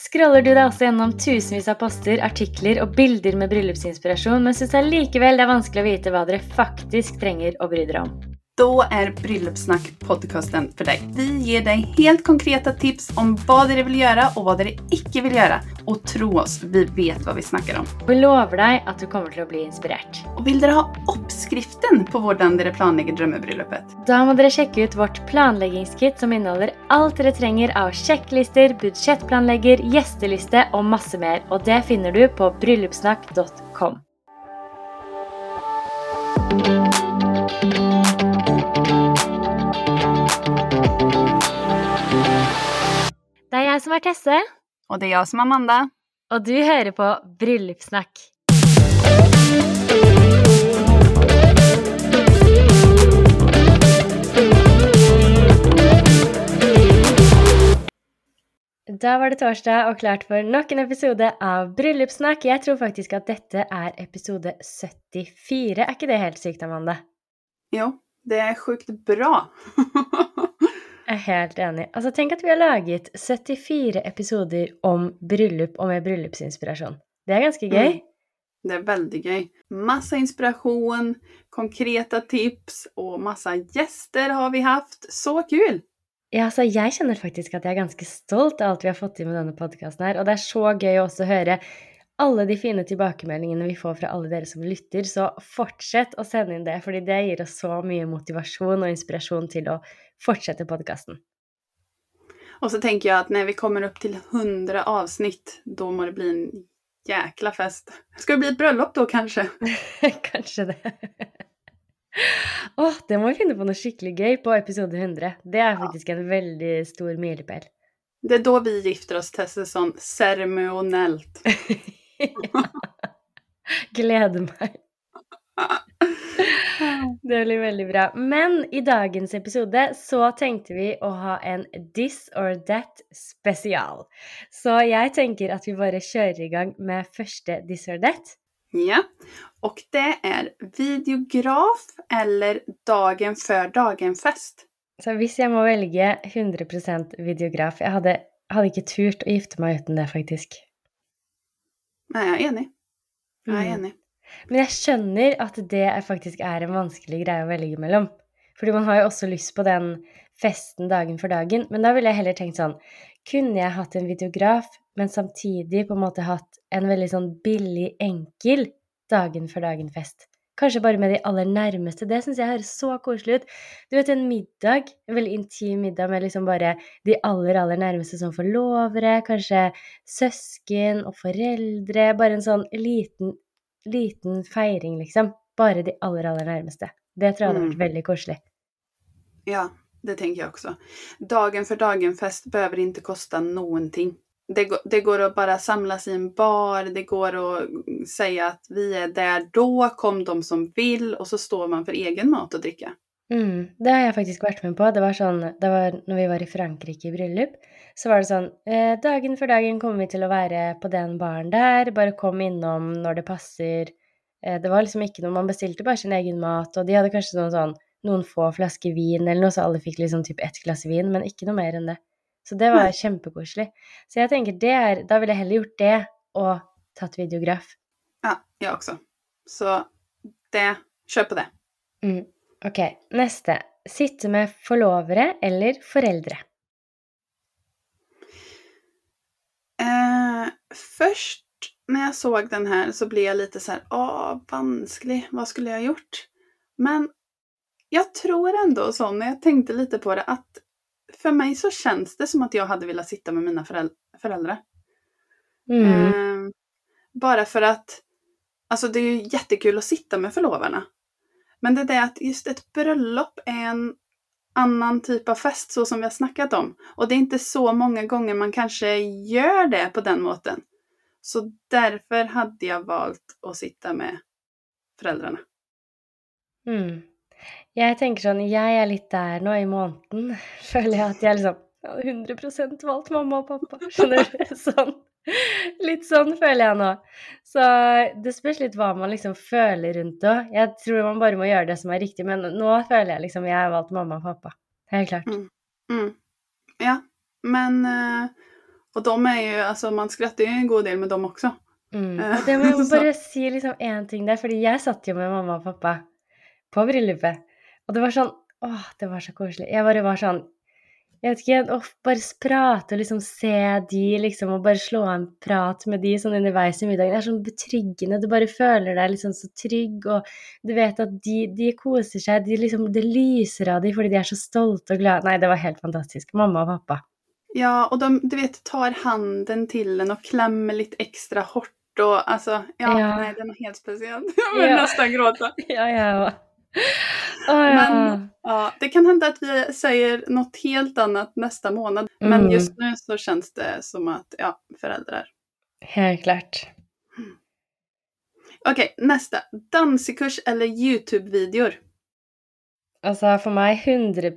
Scroller du deg også gjennom tusenvis av poster, artikler og bilder med bryllupsinspirasjon, men syns allikevel det er vanskelig å vite hva dere faktisk trenger å bry dere om? Då är Bröllopssnack podcasten för dig. Vi ger dig helt konkreta tips om vad det vill göra och vad det icke vill göra. Och tro oss, vi vet vad vi snackar om. Vi lover deg at du kommer å bli inspirert. Och vill dere ha uppskriften på hvordan dere planlegger drømmebrylluppet? Da må dere sjekke ut vårt planleggingskit som inneholder alt dere trenger av sjekklister, budsjettplanlegger, gjesteliste og masse mer. Og det finner du på bryllupssnakk.com. Det er jeg som er Tesse, Och det är jag som är Amanda. og du hører på Bryllupssnakk. Da var det torsdag og klart for nok en episode av Bryllupssnakk. Jeg tror faktisk at dette er episode 74. Er ikke det helt sykt, Amanda? Jo, det är sjukt bra. Er helt enig. Altså, tenk at vi har laget 74 episoder om bryllup og med bryllupsinspirasjon. Det er ganske gøy. Mm. Det är väldigt gøy. Massa inspiration, konkreta tips och massa gäster har vi haft. Så kul! Ja, altså, jeg kjenner faktisk at jeg er ganske stolt av alt vi har fått til med denne podkasten her. Og det er så gøy å også høre alle de fine tilbakemeldingene vi får fra alle dere som lytter. Så fortsett å sende inn det, fordi det gir oss så mye motivasjon og inspirasjon til å fortsette podkasten. Och så tänker jag att när vi kommer upp till 100 avsnitt, då må det bli en jäkla fest. Ska det bli ett bröllop då kanske? Kanskje det. Åh, det må vi finne på noe skikkelig gøy på episode 100. Det er faktisk en veldig stor milepæl. Det är då vi gifter oss, Tesse, sånn ceremoniellt. Gleder meg. Det blir veldig bra. Men i dagens episode så tenkte vi å ha en This or That spesial. Så jeg tenker at vi bare kjører i gang med første This or That. Ja, och det är videograf eller dagen för dagen-fest. Så hvis jeg må velge 100% videograf Jeg hadde, hadde ikke turt å gifte meg uten det, faktisk. Nej, jag är enig. Jag är Mm. enig. Men jeg skjønner at det er faktisk er en vanskelig greie å velge mellom. Fordi man har jo også lyst på den festen dagen for dagen. Men da ville jeg heller tenkt sånn Kunne jeg hatt en videograf, men samtidig på en måte hatt en veldig sånn billig, enkel dagen for dagen-fest? Kanskje bare med de aller nærmeste. Det syns jeg høres så koselig ut. Du vet, en middag, en veldig intim middag med liksom bare de aller, aller nærmeste som forlovere, kanskje søsken og foreldre. Bare en sånn liten liten feiring, liksom. Bare de aller, aller nærmeste. Det tror jeg hadde vært Mm. veldig koselig. Ja, det tänker jag också. Dagen för dagen-fest behöver inte kosta någonting. Det, det går att bara samlas i en bar, det går att säga att vi är där då, kom de som vill och så står man för egen mat och dricka. Mm, det har jeg faktisk vært med på. Det var sånn, det var når vi var i Frankrike i bryllup, så var det sånn eh, Dagen for dagen kommer vi til å være på den baren der, bare kom innom når det passer. Eh, det var liksom ikke noe Man bestilte bare sin egen mat, og de hadde kanskje noen sånn noen få flasker vin eller noe, så alle fikk liksom typ ett glass vin, men ikke noe mer enn det. Så det var kjempekoselig. Så jeg tenker det er Da ville jeg heller gjort det og tatt videograf. Ja, jag också. Så det, kör på det. Mm. Ok, neste. Sitte med forlovere eller foreldre? Eh, först när jag såg den här så blev jag lite så här, åh, vansklig, vad skulle jag ha gjort? Men jag tror ändå så, när jag tänkte lite på det, att för mig så känns det som att jag hade velat sitta med mina föräl- föräldrar. Mm. Eh, bara för att, alltså det är ju jättekul att sitta med förlovarna. Men det är det att just ett bröllop är en annan typ av fest så som vi har snackat om. Och det är inte så många gånger man kanske gör det på den måten. Så därför hade jag valt att sitta med föräldrarna. Mm. Jag tänker sånn, jag är lite där nu i månaden. Føler jag att jag liksom jeg hadde 100 mamma och pappa. Skjønner du? Sånn. Litt sånn føler jeg nå. Så det spørs litt hva man liksom føler rundt det. Jeg tror man bare må gjøre det som er riktig, men nå føler jeg liksom jeg har valgt mamma og pappa. Helt klart. Mm. Mm. Ja, men eh, Och de är ju, alltså man skrattar ju en god del med dem också. Mm. Eh, Og det må så- bare si liksom én ting der, fordi jeg satt jo med mamma og pappa på bryllupet. Og det var sånn Åh, det var så koselig. Jeg bare var sånn Jeg vet ikke, å bare prate og liksom se de, liksom, og bare slå av en prat med de sånn underveis i middagen, det er sånn betryggende. Du bare føler deg liksom så trygg, og du vet at de, de koser seg. De liksom, det lyser av de fordi de er så stolte og glade. Nei, det var helt fantastisk. Mamma og pappa. Ja, och de, du vet, tar handen till en och klämmer lite extra hårt och alltså, ja, Ja. nej, det är helt speciellt. Jag vill Ja. nästan gråta. Ja, ja. Men- Ja, det kan hända att vi säger något helt annat nästa månad. Men Mm. just nu så känns det som att, ja, föräldrar. Helt klart. Okej, nästa. Dansekurs eller YouTube-videor? Altså for meg 100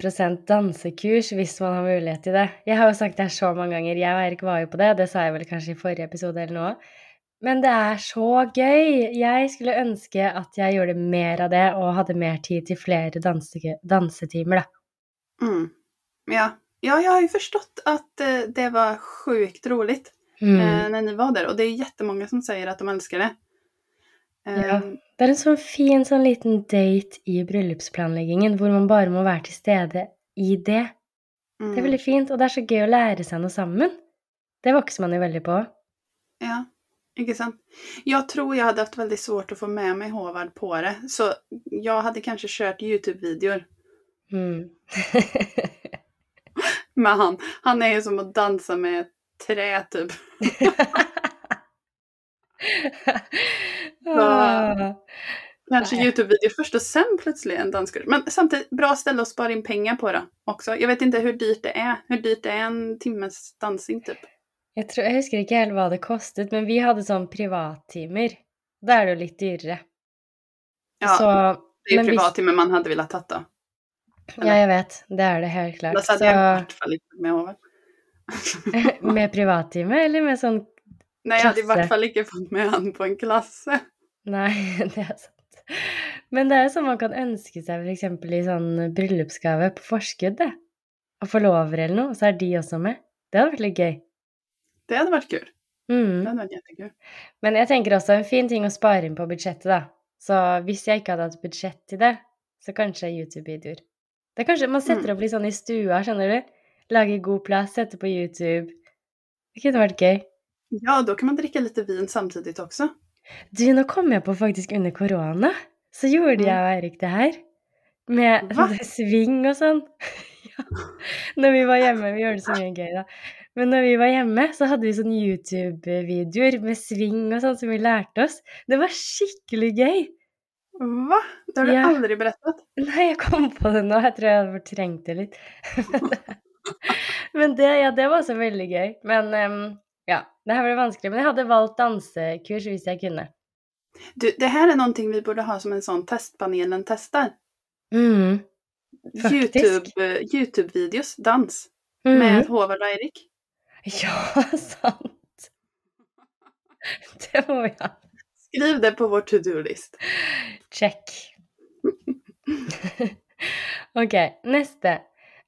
dansekurs hvis man har mulighet til det. Jeg har jo sagt det her så mange ganger. Jeg og Eirik var jo på det, det sa jeg vel kanskje i forrige episode eller noe. Men det er så gøy! Jeg skulle ønske at jeg gjorde mer av det og hadde mer tid til flere danse dansetimer, da. Mm. Ja. ja, jag har ju förstått att eh, det var sjukt roligt Mm. eh, när ni var där. Och det är jättemånga som säger att de älskar det. Eh, Ja. Det er en sånn fin sånn liten date i bryllupsplanleggingen hvor man bare må være til stede i det. mm. Det er veldig fint, og det er så gøy å lære seg noe sammen. Det vokser man jo veldig på. Ja, inte sant. Jag tror jag hade haft väldigt svårt att få med mig Håvard på det. Så jag hade kanske kört YouTube-videor Mm. med han. Han är ju som att dansa med ett trä typ. Ah. Kanske. YouTube-video först och sen plötsligt en danskurs. Men samtidigt bra ställe att spara in pengar på då också. Jag vet inte hur dyrt det är. Hur dyrt det är en timmes dansing typ. Jeg, tror, jeg husker ikke helt hva det kostet, men vi hadde sånn privattimer. Da er det jo litt dyrere. Ja, så, det är visst- privattimme man hade velat ta då. ja, jeg vet. Det er det helt klart. Då hade jag i Så, vart fall inte med Håvard. med privattime, eller med sånn Nej, jag hade i Klasse. vart fall inte fått med han på en klass. Nei, det er sant. Men det er jo sånn man kan ønske seg f.eks. i sånn bryllupsgave på forskudd, det. Og forlover eller noe, så er de også med. Det hadde vært litt gøy. Det hade varit kul. Det Mm. hade varit jättekul. Men jeg tenker også en fin ting å spare inn på budsjettet, da. Så hvis jeg ikke hadde hatt budsjett til det, så kanskje YouTube-videoer. Det kanskje Man setter Mm. opp litt sånn i stua, skjønner du? Lager god plass, setter på YouTube. Det kunne vært gøy. Ja, då kan man dricka lite vin samtidigt också. Du, nå kom jeg på faktisk under korona, så gjorde Mm. jeg og Eirik det her. Med Hva? sving og sånn. ja. Når vi var hjemme. Vi gjorde det så gøy, da. Men når vi var hjemme, så hadde vi sånne YouTube-videoer med sving og sånn som vi lærte oss. Det var skikkelig gøy. Va? Det har du Ja. aldrig berättat. Nei, jeg kom på det nå. Jeg tror jeg hadde fortrengt det litt. Men det, ja, det var også veldig gøy. Men ehm, ja, det her ble vanskelig. Men jeg hadde valgt dansekurs hvis jeg kunne. Du, det här är någonting vi borde ha som en sån testpanelen testar. Mm. YouTube, eh, YouTube-videos, dans, Mm. med Håvard och Erik. Ja, sant. Det vi ha. Skriv det på vår to-do-list. Check. ok, neste.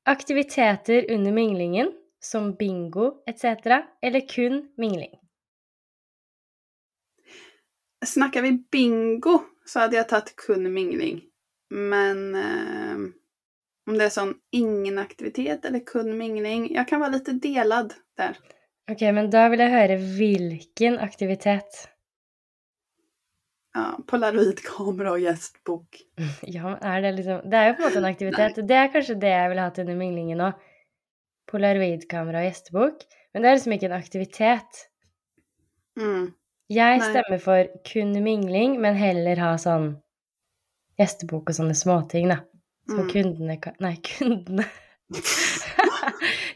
Aktiviteter under minglingen, som bingo etc., eller kun mingling? Snackar vi bingo så hade jag tagit kun mingling. Men eh, om det är sån ingen aktivitet eller kun mingling. Jag kan vara lite delad där. Ok, men da vil jeg høre hvilken aktivitet. Ja, Polaroidkamera och gästbok. Ja, er det liksom Det er jo på en måte en aktivitet. Det er kanskje det jeg ville hatt under minglingen òg. Polaroidkamera og gjestebok. Men det er liksom ikke en aktivitet. Mm. Jeg Nei. stemmer for kun mingling, men heller ha sånn gjestebok og sånne småting. Så Mm. kundene kan Nei, kundene.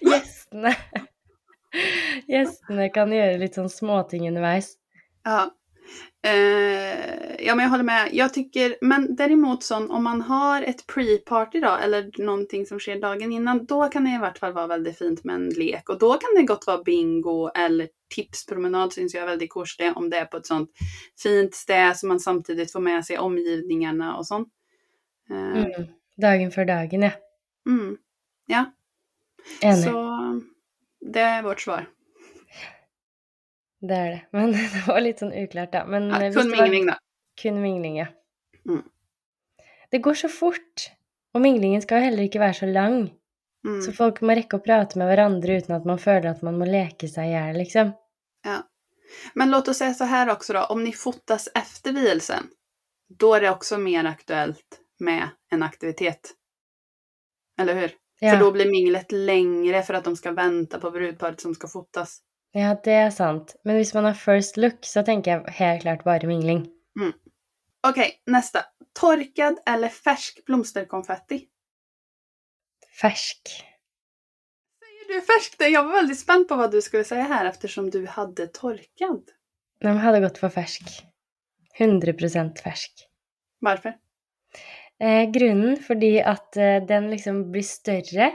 Gjestene. Gjestene kan gjøre litt sånn småting underveis. Ja. Eh, ja, men jag håller med. Jag tycker, men däremot sån, om man har ett pre-party då, eller någonting som sker dagen innan, då kan det i vart fall vara väldigt fint med en lek. Och då kan det gott vara bingo eller tipspromenad syns jag är väldigt koselig om det är på ett sånt fint ställe som man samtidigt får med sig omgivningarna och sånt. Eh, Mm. Dagen før dagen, ja. mm. Ja, Enig. så det är vårt svar. Det är det. Men det var lite oklart då. Men Ja, eh, kun mingling då. Kun mingling, ja. Mm. Det går så fort. Och minglingen ska jo heller ikke være så lang. Mm. Så folk må rekke å prate med hverandre uten at man føler at man må leke seg i hjel, liksom. Ja. Men låt oss säga så här också då, om ni fotas efter vielsen, då är det också mer aktuellt med en aktivitet. Eller hur? Ja, För då blir minglet längre för att de ska vänta på brudparet som ska fotas. ja, det er sant. Men hvis man har first look, så tenker jeg helt klart bare mingling. Okej, nästa. Torkad eller färsk blomsterkonfetti? Fersk. Säger du färsk? Jag var väldigt spänd på vad du skulle säga här eftersom du hade torkad. Nei, men hadde gått for fersk. 100% fersk. Varför? Eh, grunnen fordi at eh, den liksom blir større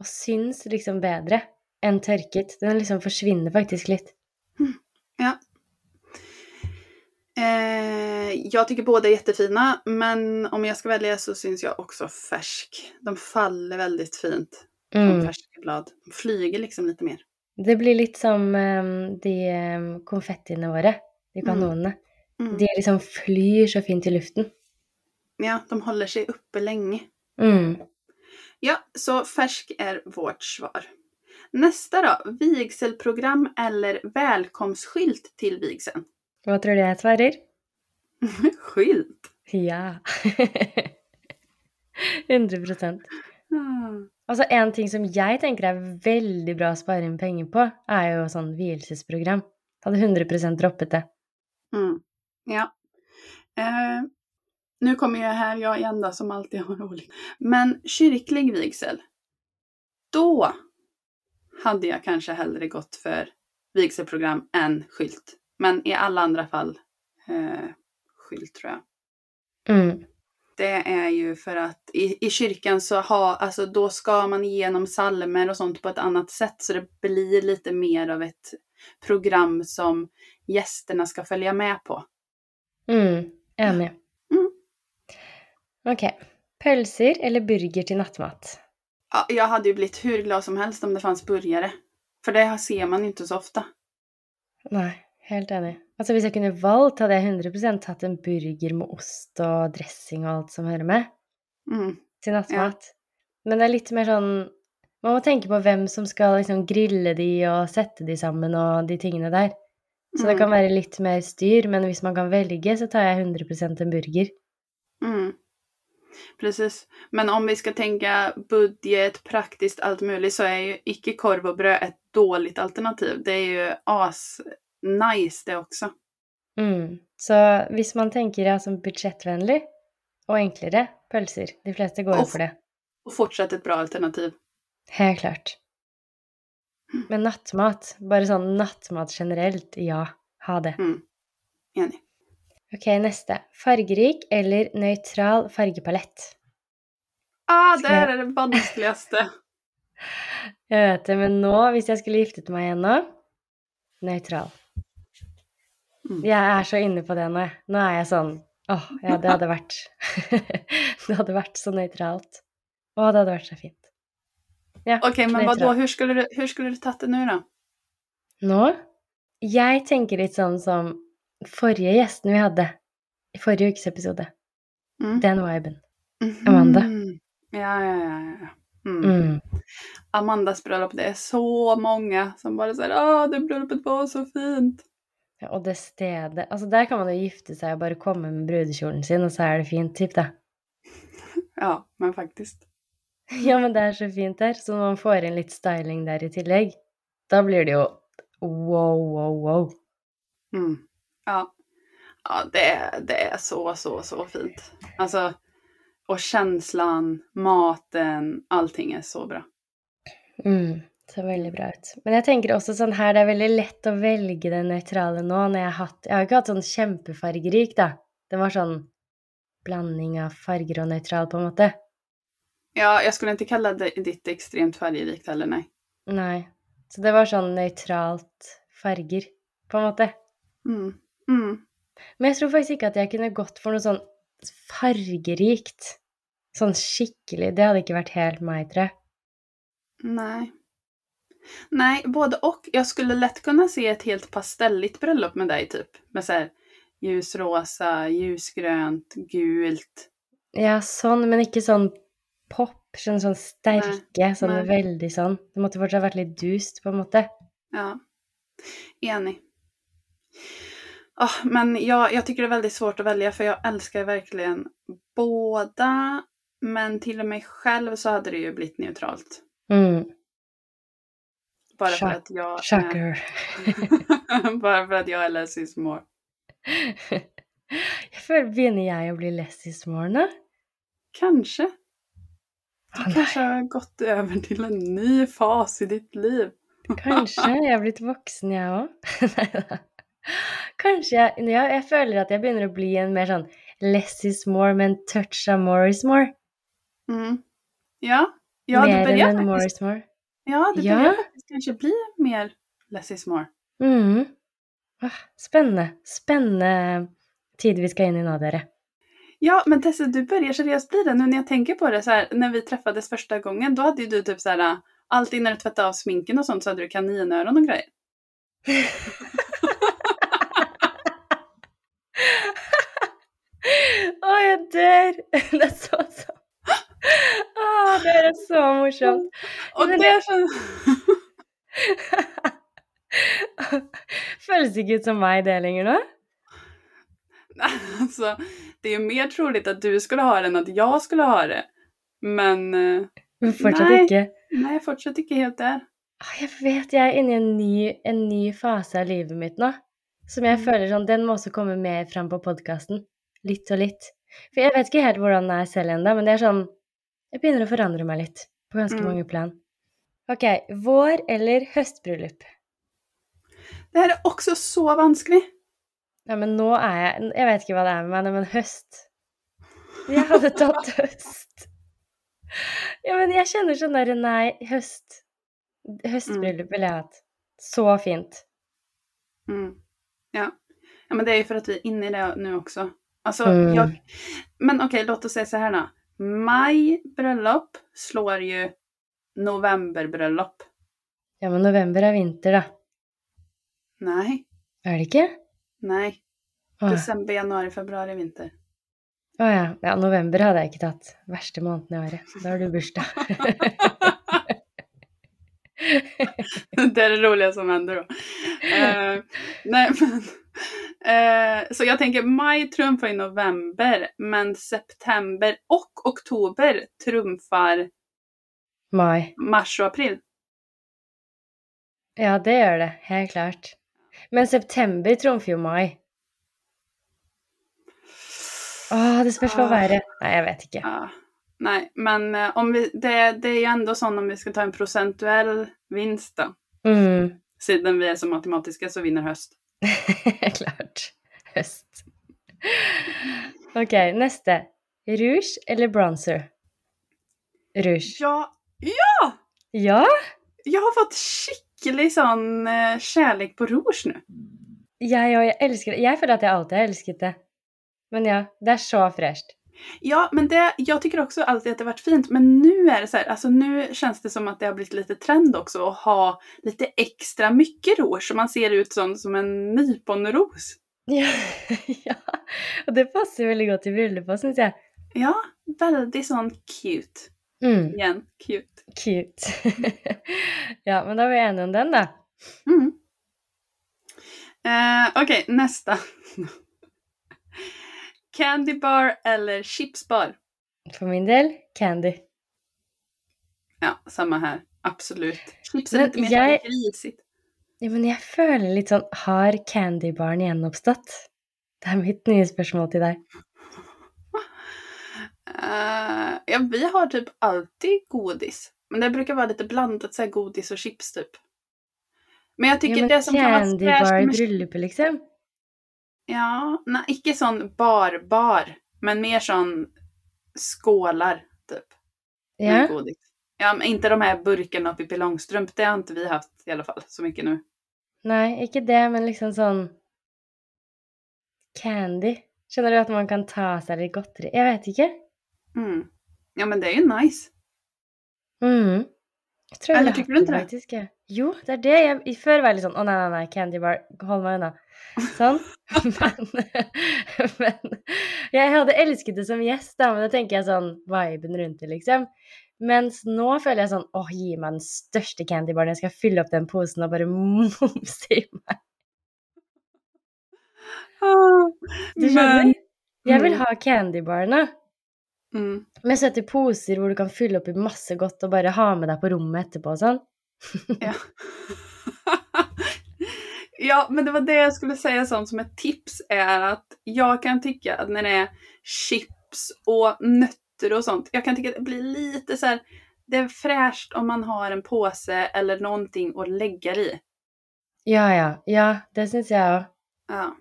og syns liksom bedre enn tørket. Den liksom forsvinner faktisk litt. Ja. Eh, jag tycker båda är jättefina, men om jag ska välja så syns jag också färsk. De faller väldigt fint som Mm. färska blad. De flyger liksom lite mer. Det blir litt som eh, de eh, konfettiene våre, de Mm. kanonene. Mm. De liksom flyr så fint i luften. Ja, de håller sig uppe länge. Mm. Ja, så färsk är vårt svar. Nästa då, vigselprogram eller välkomstskylt till vigseln? Hva tror du jeg svarer? Skylt? Ja. 100 Ah. Altså, en ting som jeg tenker er veldig bra å spare inn penger på, er jo sånn vielsesprogram. Hadde 100 droppet det. Mm. Ja. Eh, nu kommer jag här, jag är enda som alltid har roligt. Men kyrklig vigsel. Då hade jag kanske hellre gått för vigselprogram än skylt. Men i alla andra fall eh, skylt tror jag. Mm. Det är ju för att i, i kyrkan så ha, alltså då ska man igenom salmer och sånt på ett annat sätt så det blir lite mer av ett program som gästerna ska följa med på. Mm. Enig. Mm. Ok. Pølser eller burger til nattmat? Ja, jag hade ju blivit hur glad som helst om det fanns burgare. För det ser man inte så ofta. Nei, helt enig. Altså, hvis jeg kunne valgt, hadde jeg 100% tatt en burger med ost og dressing og alt som hører med, Mm. til nattmat. Men det er litt mer sånn Man må tenke på hvem som skal liksom grille de og sette de sammen og de tingene der. Så det Mm. kan være litt mer styr, men hvis man kan velge, så tar jeg 100 en burger. Mm. Precis. Men om vi ska tänka budget, praktiskt, allt möjligt så är ju icke korv och bröd ett dåligt alternativ. Det är ju as nice det också. Mm. Så hvis man tenker ja, som budsjettvennlig og enklere, pølser. De fleste går Og for det. Och fortsatt ett bra alternativ. Helt klart. Men nattmat, bare sånn nattmat generelt, ja, ha det. Mm. Enig. Ok, neste. Fargerik eller nøytral fargepalett? Ah, det jag- här är det vanskligaste. Jeg vet det, men nå, hvis jeg skulle giftet meg igjen nå, nøytral. Mm. Jeg er så inne på det nå, jeg. Nå er jeg sånn, åh, ja, det hadde vært, det hadde vært så nøytralt. Åh, det hadde vært så fint. Ja, Okej, men nøytral. vadå? Hur skulle du, hur skulle du tagit det nu då? Nå? Jeg tenker litt sånn som forrige gjesten vi hadde i forrige ukes episode. Mm. Den viben. Amanda. Mhm. Ja, ja, ja. ja. Mm. Mm. Amandas bröllop, det är så många som bara säger ah, det bröllopet var så fint. Ja, og det stedet Altså, der kan man jo gifte seg og bare komme med brudekjolen sin, og så er det fint, typ, da. Ja, men faktiskt. Ja, men det er så fint der. Så man får inn litt styling der i tillegg, da blir det jo wow, wow, wow. Mm. Ja, ja det, det är så, så, så fint. Alltså, och känslan, maten, allting är så bra. Mm, ser veldig bra ut. Men jeg tenker også sånn her, det veldig lett å velge det nøytrale nå, når jeg har hatt Jeg har ikke hatt sånn kjempefargerik, da. Det var sånn blanding av farger og nøytral, på en måte. Ja, jag skulle inte kalla det, ditt extremt färgrikt heller, nej. Nei. Så det var sånn nøytralt farger, på en måte. Mm. Mm. Men jeg tror faktisk ikke at jeg kunne gått for noe sånn fargerikt. Sånn skikkelig. Det hadde ikke vært helt meg, tror jeg. Nej. Nej, både och. Jag skulle lätt kunna se ett helt pastelligt bröllop med dig typ. Med så här ljusrosa, ljusgrönt, gult. Ja, sånn, men ikke sånn pop. Skjønner sånn sterke, sånn nei. veldig sånn. Det måtte fortsatt vært litt dust, på en måte. Ja, enig. Åh, men jag, jag tycker det är väldigt svårt att välja för jag älskar verkligen båda. Men till och med själv så hade det ju blivit neutralt. Mm. Bara för Shock- att jag är, Shocker. bara för att jag är less is more. Føler Begynner jeg å bli less is more nå? Kanske. Du nei, kanske har gått över till en ny fas i ditt liv. kanskje. Jeg har blitt voksen, jeg òg. Kanskje jeg Ja, jeg føler at jeg begynner å bli en mer sånn less is more, men touch of more is more. Mm. Ja, ja mer börjar enn en more is more. ja, Ja. börjar faktiskt kanske bli mer less is more. Mm. Ah, spennende. Spennende tid vi skal inn i nå, dere. Ja, men Tessa, du börjar seriöst bli det nu när jag tänker på det. Så här, när vi träffades första gången, då hade ju du typ så här, alltid när du tvättade av sminken och sånt så hade du kaninöron och grejer. Å, jeg dør! Det er så så Å, det er så morsomt. Och det det- känns... Føles ikke ut som meg, det lenger nå? alltså, det är ju mer troligt att du skulle ha det än att jag skulle ha det. Men eh, Men fortsatt Nei. ikke. nej, fortsatt inte helt där. Ah, Jeg vet jeg er inne i en ny, en ny fase av livet mitt nå. Som jeg Mm. føler sånn Den må også komme mer fram på podkasten. Litt og litt. For jeg vet ikke helt hvordan det er selv ennå, men det er sånn Jeg begynner å forandre meg litt. På ganske Mm. mange plan. Ok, vår eller høstbryllup? Det här är också så vanskligt. Ja, men nå er jeg Jeg vet ikke hva det er med meg, men høst Jeg hadde tatt høst. Ja, men jeg kjenner sånn derre Nei, høst. Høstbryllup ville jeg hatt. Så fint. Mm. Ja. ja, men det är ju för att vi är inne i det nu också. Alltså, Mm. jag... Men okej, låt oss säga så här då. Maj bröllop slår ju novemberbröllop. Ja, men november er vinter, da. Nej, Er det ikke? nej. Ja. December, januari, februari, vinter. Å ja. ja. November hadde jeg ikke tatt. Verste måneden i året. Da har du bursdag. det är det roliga som händer då. Eh, nej, men, eh, så jag tänker maj trumfar i november, men september och oktober trumfar Mai. mars och april. Ja, det gjør det. Helt klart. Men september trumfer jo mai. Åh, det spørs hva Ah. været Nei, jeg vet ikke. Ja, nej, men eh, om vi, det, det är ju ändå sån om vi ska ta en procentuell vinst då. Mm. Siden vi är så matematiska så vinner höst. Klart. Høst. Ok, neste. Rouge eller bronzer? Rouge. Ja, ja! Ja? Jag har fått skicklig sån eh, kärlek på rouge nu. Jeg òg. Jeg elsker det. Jeg føler at jeg alltid har elsket det. Men ja, det er så fresht. Ja, men det, jag tycker också alltid att det varit fint. Men nu är det så här, alltså nu känns det som att det har blivit lite trend också att ha lite extra mycket rouge. Så man ser ut som, som en nyponros. Ja, ja. Og det passer veldig godt i bryllupet, syns jeg. Ja, väldigt sån cute. Mm, Igen, cute. cute. ja, men da var vi enige om den, da. Mm. Eh, Okej, nästa. Candy bar eller chips bar? For min del candy. Ja, samma här. Absolut. Chips är lite mer jag- grisigt. Ja, men jeg føler litt sånn Har candybaren gjenoppstått? Det er mitt nye spørsmål til deg. Eh, ja, vi har typ alltid godis. Men det brukar vara lite blandat så godis och chips typ. Men jag tycker ja, men det som kan vara candy fräscht med... bryllupet, liksom? Ja, nej, inte sån bar-bar. Men mer sån skålar typ. Med Ja. godis. Ja, men inte de här burkarna uppe i Långstrump. Det har inte vi haft i alla fall så mycket nu. Nei, ikke det, men liksom sånn Candy. Skjønner du at man kan ta seg litt godteri? Jeg vet ikke. Mm. Ja, men det är ju nice. Mm. Jag tror jag Eller ville tycker du inte det? faktiskt. Jo, det är det. Jag, förr var jag liksom, åh nej, nej, nej, candy bar, håll mig undan. Sånn. Men, men jeg hadde elsket det som gjest, da, men da tenker jeg sånn viben rundt det, liksom. Mens nå føler jeg sånn åh, gi meg den største candybaren, jeg skal fylle opp den posen og bare momse i meg. Du skjønner? Jeg vil Mm. ha candybarene Mm. med søte poser hvor du kan fylle opp i masse godt og bare ha med deg på rommet etterpå og sånn. Ja. ja, men det var det jag skulle säga som, som ett tips är att jag kan tycka att när det är chips och nötter och sånt, jag kan tycka att det blir lite så här, det är fräscht om man har en påse eller någonting att lägga i. Ja, ja. Ja, det syns òg. Ja.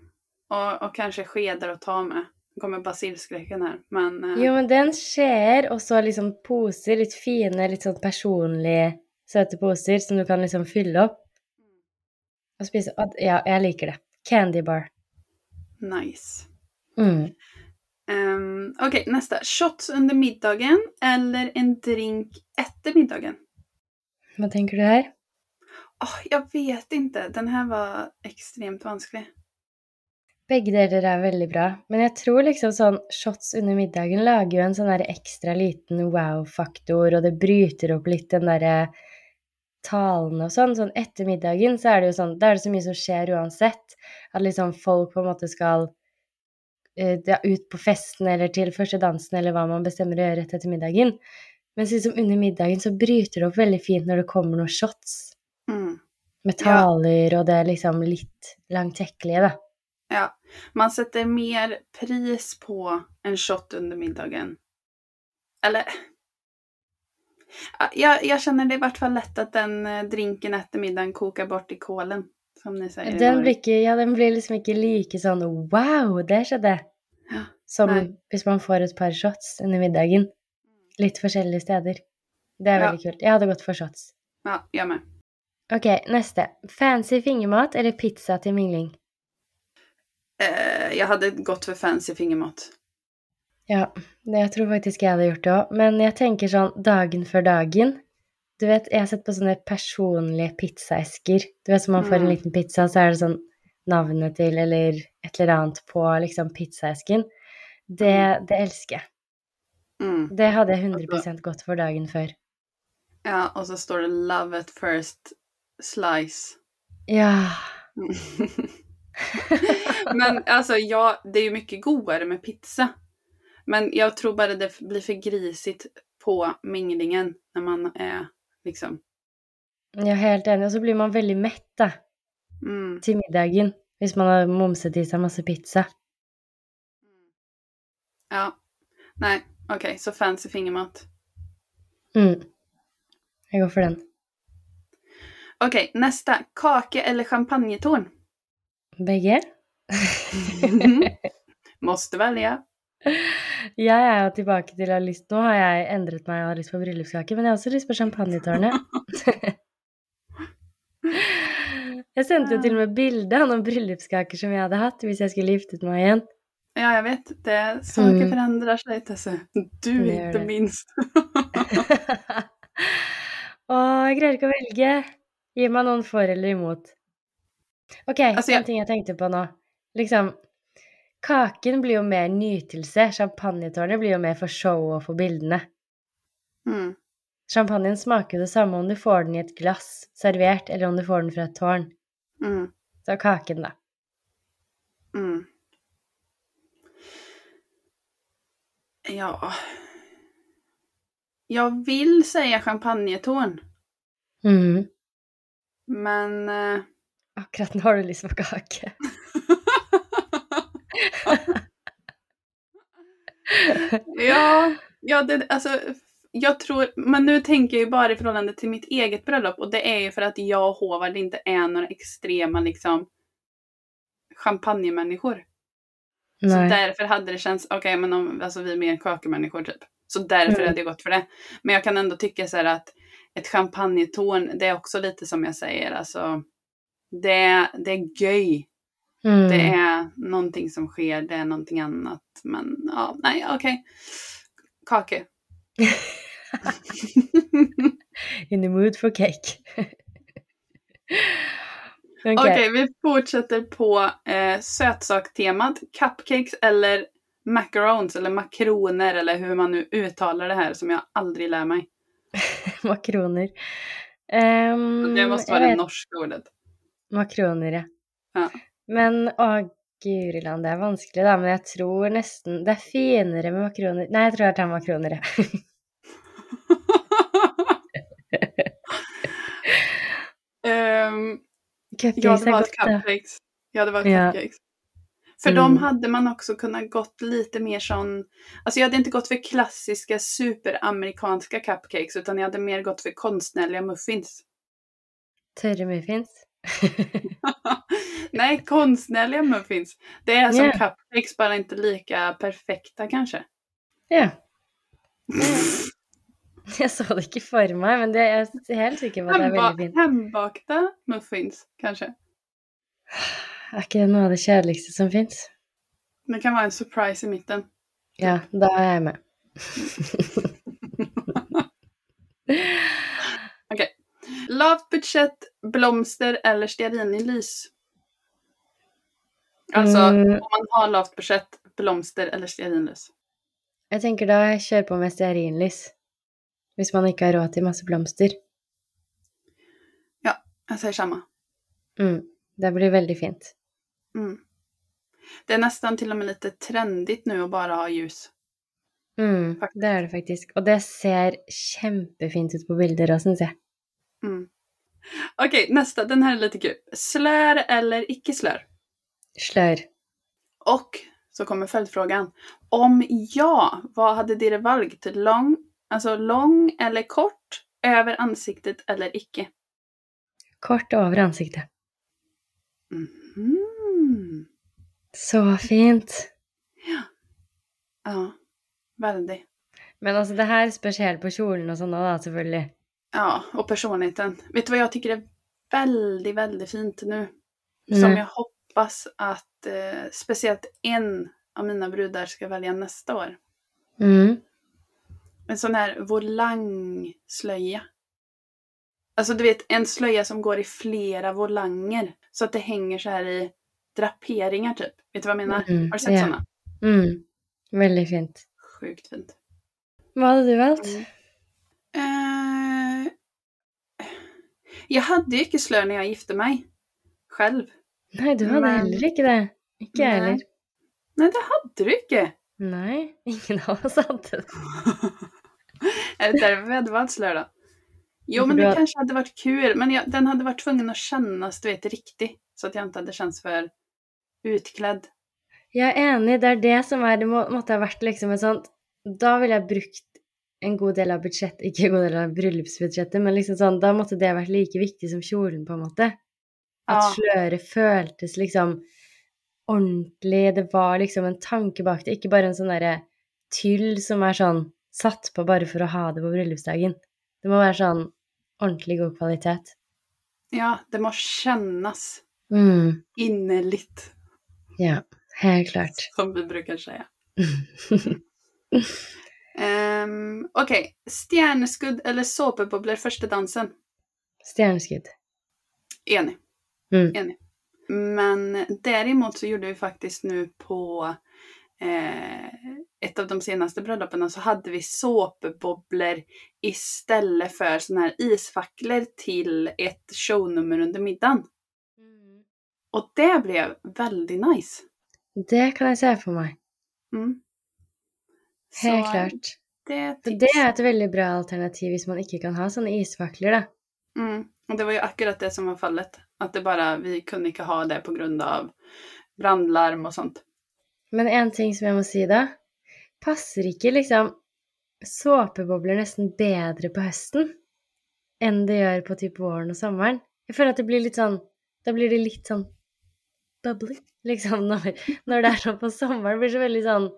Och, och kanske skedar att ta med. Nu kommer basilskräcken här, men... eh, Jo, men den skjer, og så liksom poser, litt fine, litt sånn personlige, søte poser som du kan liksom fylle opp og spise. Ja, jeg liker det. Candy bar. Nice. Mm. Um, Okej, nästa. Shots under middagen eller en drink efter middagen? Hva tenker du her? Åh, jag vet inte. Den här var extremt vansklig. Begge deler er veldig bra, men jeg tror liksom sånn shots under middagen lager jo en sånn der ekstra liten wow-faktor, og det bryter opp litt den derre talen og sånn. Sånn etter middagen så er det jo sånn Da er det så mye som skjer uansett. At liksom folk på en måte skal eh, ja, ut på festen eller til første dansen eller hva man bestemmer å gjøre rett etter middagen. Mens liksom under middagen så bryter det opp veldig fint når det kommer noen shots Mm. med Ja. taler og det liksom litt langtekkelige, da. Ja, man sätter mer pris på en shot under middagen. Eller... Ja, Jag, jag känner det i vart fall lätt att den eh, drinken efter middagen kokar bort i kolen. Som ni säger. Den blir, ikke, ja, den blir liksom ikke like sånn wow, det skjedde. Ja, Som nei. hvis man får et par shots under middagen. Litt forskjellige steder. Det er Ja. veldig kult. Jeg hadde gått for shots. Ja, jag med. Ok, neste. Fancy fingermat eller pizza til mingling? Eh, jag hade gått för fancy fingermat. Ja, jeg tror faktisk jeg hadde gjort det òg. Men jeg tenker sånn dagen før dagen. Du vet, jeg har sett på sånne personlige pizzaesker. Du vet, så man får en Mm. liten pizza, så er det sånn navnet til eller et eller annet på liksom pizzaesken. Det, det elsker jeg. Mm. Det hadde jeg 100 gått for dagen før. Ja, och så står det love at first slice. Ja. Men alltså, ja, det är ju mycket godare med pizza. Men jag tror bara det blir för grisigt på minglingen när man är liksom... Er helt enig. Og så blir man veldig mett da, Mm. til middagen hvis man har momset i seg masse pizza. Ja. Nej, okej, så fancy fingermat. Mm. Jeg går for den. Okej, nästa. Kake eller champagnetorn? Begge? Måste välja. Jeg er jo tilbake til å lyst Nå har jeg endret meg og har lyst på bryllupskake, men jeg har også lyst på champagnetårnet. jeg sendte jo til og med bilde av noen bryllupskaker som jeg hadde hatt hvis jeg skulle giftet meg igjen. Ja, jag vet. Det, saker Mm. förändrar sig, Tesse. Du Det inte det. minst. Å, jeg greier ikke å velge. Gi meg noen for eller imot. Ok, Altså, jeg- en ting jeg tenkte på nå. Liksom, kaken blir jo mer nytelse. Champagnetårnet blir jo mer for show og for bildene. Mm. Champagnen smaker jo det samme om du får den i et glass servert, eller om du får den fra et tårn. Mm. Så kaken, da. Mm. Ja. Jag vill säga champagnetorn. Mhm. Men... eh, Akkurat nå har du lyst på kake. ja, ja det, alltså, jag tror, men nu tänker jag ju bara i förhållande till mitt eget bröllop och det är ju för att jag och Håvard inte är några extrema liksom champagnemänniskor. Så Nei. därför hade det känts, okej men om, alltså vi är mer kakemänniskor typ. Så därför Mm. hade jag gått för det. Men jag kan ändå tycka så här att ett champagnetorn, det är också lite som jag säger, alltså det, det är göj. Mm. Det är någonting som sker, det är någonting annat. Men ja, nej okej. Kake. In the mood for cake. Okej. Okej, vi fortsätter på eh, sötsaktemat. Cupcakes eller macarons eller makroner eller hur man nu uttalar det här som jag aldrig lär mig. Makroner. Um, Det måste vara det norska ordet. Makroner, ja. Ja. Men å guriland, det er vanskelig, da. Men jeg tror nesten Det er finere med makroner Nei, jeg tror jeg tar makroner, jeg. Ehm, jag hade valt cupcakes. Jag hade valt Ja. cupcakes. För Mm. de hade man också kunnat gått lite mer sån... Alltså jag hade inte gått för klassiska superamerikanska cupcakes utan jag hade mer gått för konstnärliga muffins. Tørre muffins. Nej, konstnärliga muffins. Det är som Ja. cupcakes, bara inte lika perfekta kanske. Ja. Jeg så det ikke for meg, men det, jeg er helt sikker på at det Hemba veldig fint. hembakta muffins kanske. Er ikke det noe av det kjedeligste som fins? Det kan vara en surprise i mitten. Ja, da er jeg med. Okej. Lavt budget, blomster eller stearinljus? Alltså, Mm. om man har lavt budget, blomster eller stearinljus? Jeg tenker da kjør på med stearinlys. Hvis man ikke har råd til masse blomster. Jag säger samma. Mm. Det blir veldig fint. Mm. Det är nästan till och med lite trendigt nu att bara ha ljus. Mm, det er det faktisk. Og det ser kjempefint ut på bilder òg, syns jeg. Mm. Okej, nästa. Den här är lite kul. Slör eller icke-slör? Slør. Och så kommer följdfrågan. Om ja, vad hade dere valgt? Lång, alltså lång eller kort? Över ansiktet eller icke? Kort over ansiktet. Mhm. Så fint. Ja, väldigt. Men altså, det her spørs helt på kjolen sånn òg, da, selvfølgelig. Ja, och personligheten. Vet du vad jag tycker är väldigt, väldigt fint nu? Som Mm. jag hoppas att eh, speciellt en av mina brudar ska välja nästa år. Mm. En sån här volangslöja. Alltså du vet, en slöja som går i flera volanger. Så att det hänger så här i draperingar typ. Vet du vad jag menar? Mm, Har du sett ja. såna? Mm. Veldig fint. Sjukt fint. Hva hadde du valgt? Mm. Eh, jag hade ju icke slör när jag gifte mig. Själv. Nei, du hadde Men- heller ikke det. Ikke jeg Nej. heller. Nej, det hade du icke. Nei, ingen av oss hadde det. Är det därför vi hade valt slör då? Jo, men det har- kanske hade varit kul. Men jag, den hade varit tvungen att kännas, du vet, riktig. Så att jag inte hade känts för utklädd. Jeg er enig, det er det som er Det må, måtte ha vært liksom et sånt Da ville jeg brukt en god del av budsjettet Ikke en god del av bryllupsbudsjettet, men liksom sånn Da måtte det vært like viktig som kjolen, på en måte. At Ja. sløret føltes liksom ordentlig. Det var liksom en tanke bak det, ikke bare en sånn derre tyll som er sånn satt på bare for å ha det på bryllupsdagen. Det må være sånn ordentlig god kvalitet. Ja, det måste kännas Mm. innerligt, Ja, helt klart. som vi brukar säga. Um, Okej, stjärneskudd eller såpebubblor första dansen? Stjerneskudd. Enig. Mm. Enig. Men däremot så gjorde vi faktiskt nu på eh, ett av de senaste bröllopen så hade vi såpebubblor istället för såna här isfacklor till ett shownummer under middagen. Och det blev väldigt nice. Det kan jeg se for meg. Mm. Helt Så klart. Det, är det er et veldig bra alternativ hvis man ikke kan ha sånne isvakler, da. Mm. Och det var ju akkurat det som var fallet. Att det bara, vi kunde inte ha det på grund av brandlarm och sånt. Men en ting som jeg må si da, passer ikke liksom såpebobler nesten bedre på høsten enn det gjør på typ våren og sommeren? Jeg føler at det blir litt sånn Da blir det litt sånn bubbly, liksom, når, når det er sånn på sommeren. Det blir så veldig sånn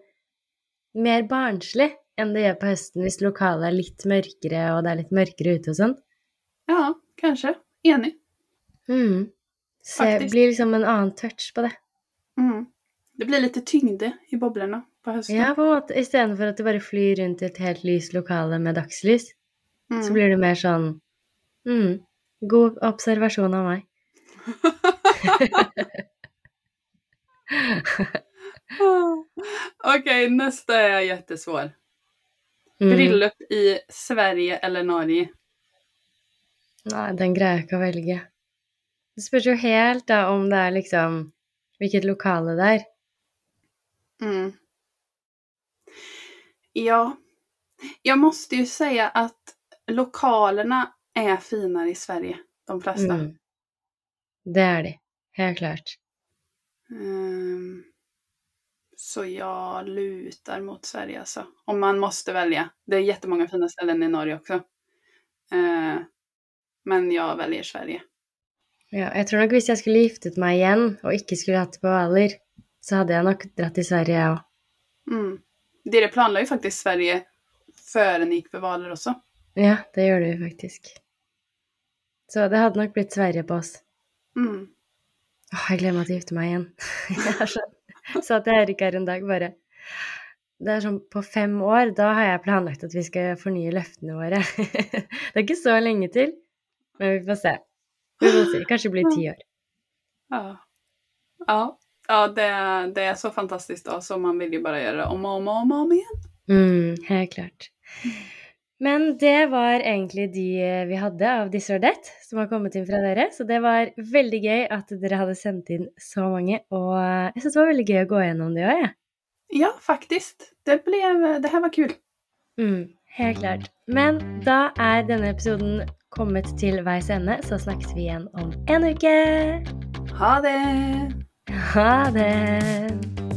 mer barnslig enn det gjør på høsten hvis lokalet er litt mørkere og det er litt mørkere ute og sånn. Ja, kanske. Enig. Mm. Så det blir liksom en annen touch på det. Mm. Det blir lite tyngde i bobblorna på hösten. Ja, på en måte. Istedenfor at du bare flyr rundt i et helt lyst lokale med dagslys, Mm. så blir det mer sånn mm, God observasjon av meg. Okej, nästa är jättesvår. Mm. Bröllop i Sverige eller Norge? Nei, den greier jeg ikke å velge. Det spørs jo helt da om det er liksom Hvilket lokale det er. Mm. Ja, jag måste ju säga att lokalerna är finare i Sverige, de flesta. Mm. Det er de. Helt klart. Ehm, så jag lutar mot Sverige alltså. Om man måste välja. Det är jättemånga fina ställen i Norge också. Eh, men jag väljer Sverige. Ja, jeg tror nok hvis jeg skulle giftet meg igjen og ikke skulle det på Hvaler, så hadde jeg nok dratt til Sverige, òg. Mm. Dere planla ju faktiskt Sverige före ni gick på Valer också. Ja, det gjør du faktisk. Så det hadde nok blitt Sverige på oss. Mm. Åh, jeg gleder meg til å gifte sånn, sa til Erik her en dag bare Det er sånn på fem år, da har jeg planlagt at vi skal fornye løftene våre. Det er ikke så lenge til, men vi får se. Vi får se. Kanskje det blir ti år. Ja, ja, ja det, det är så fantastiskt så man vill ju bara göra det om och om och om, om igen. Mm, helt klart. Men det var egentlig de vi hadde av This or That som har kommet inn fra dere. Så det var veldig gøy at dere hadde sendt inn så mange. Og jeg syns det var veldig gøy å gå gjennom det òg, jeg. Ja, faktiskt. Det, blev, det här var kul. Mm, helt klart. Men da er denne episoden kommet til veis ende, så snakkes vi igjen om en uke. Ha det! Ha det!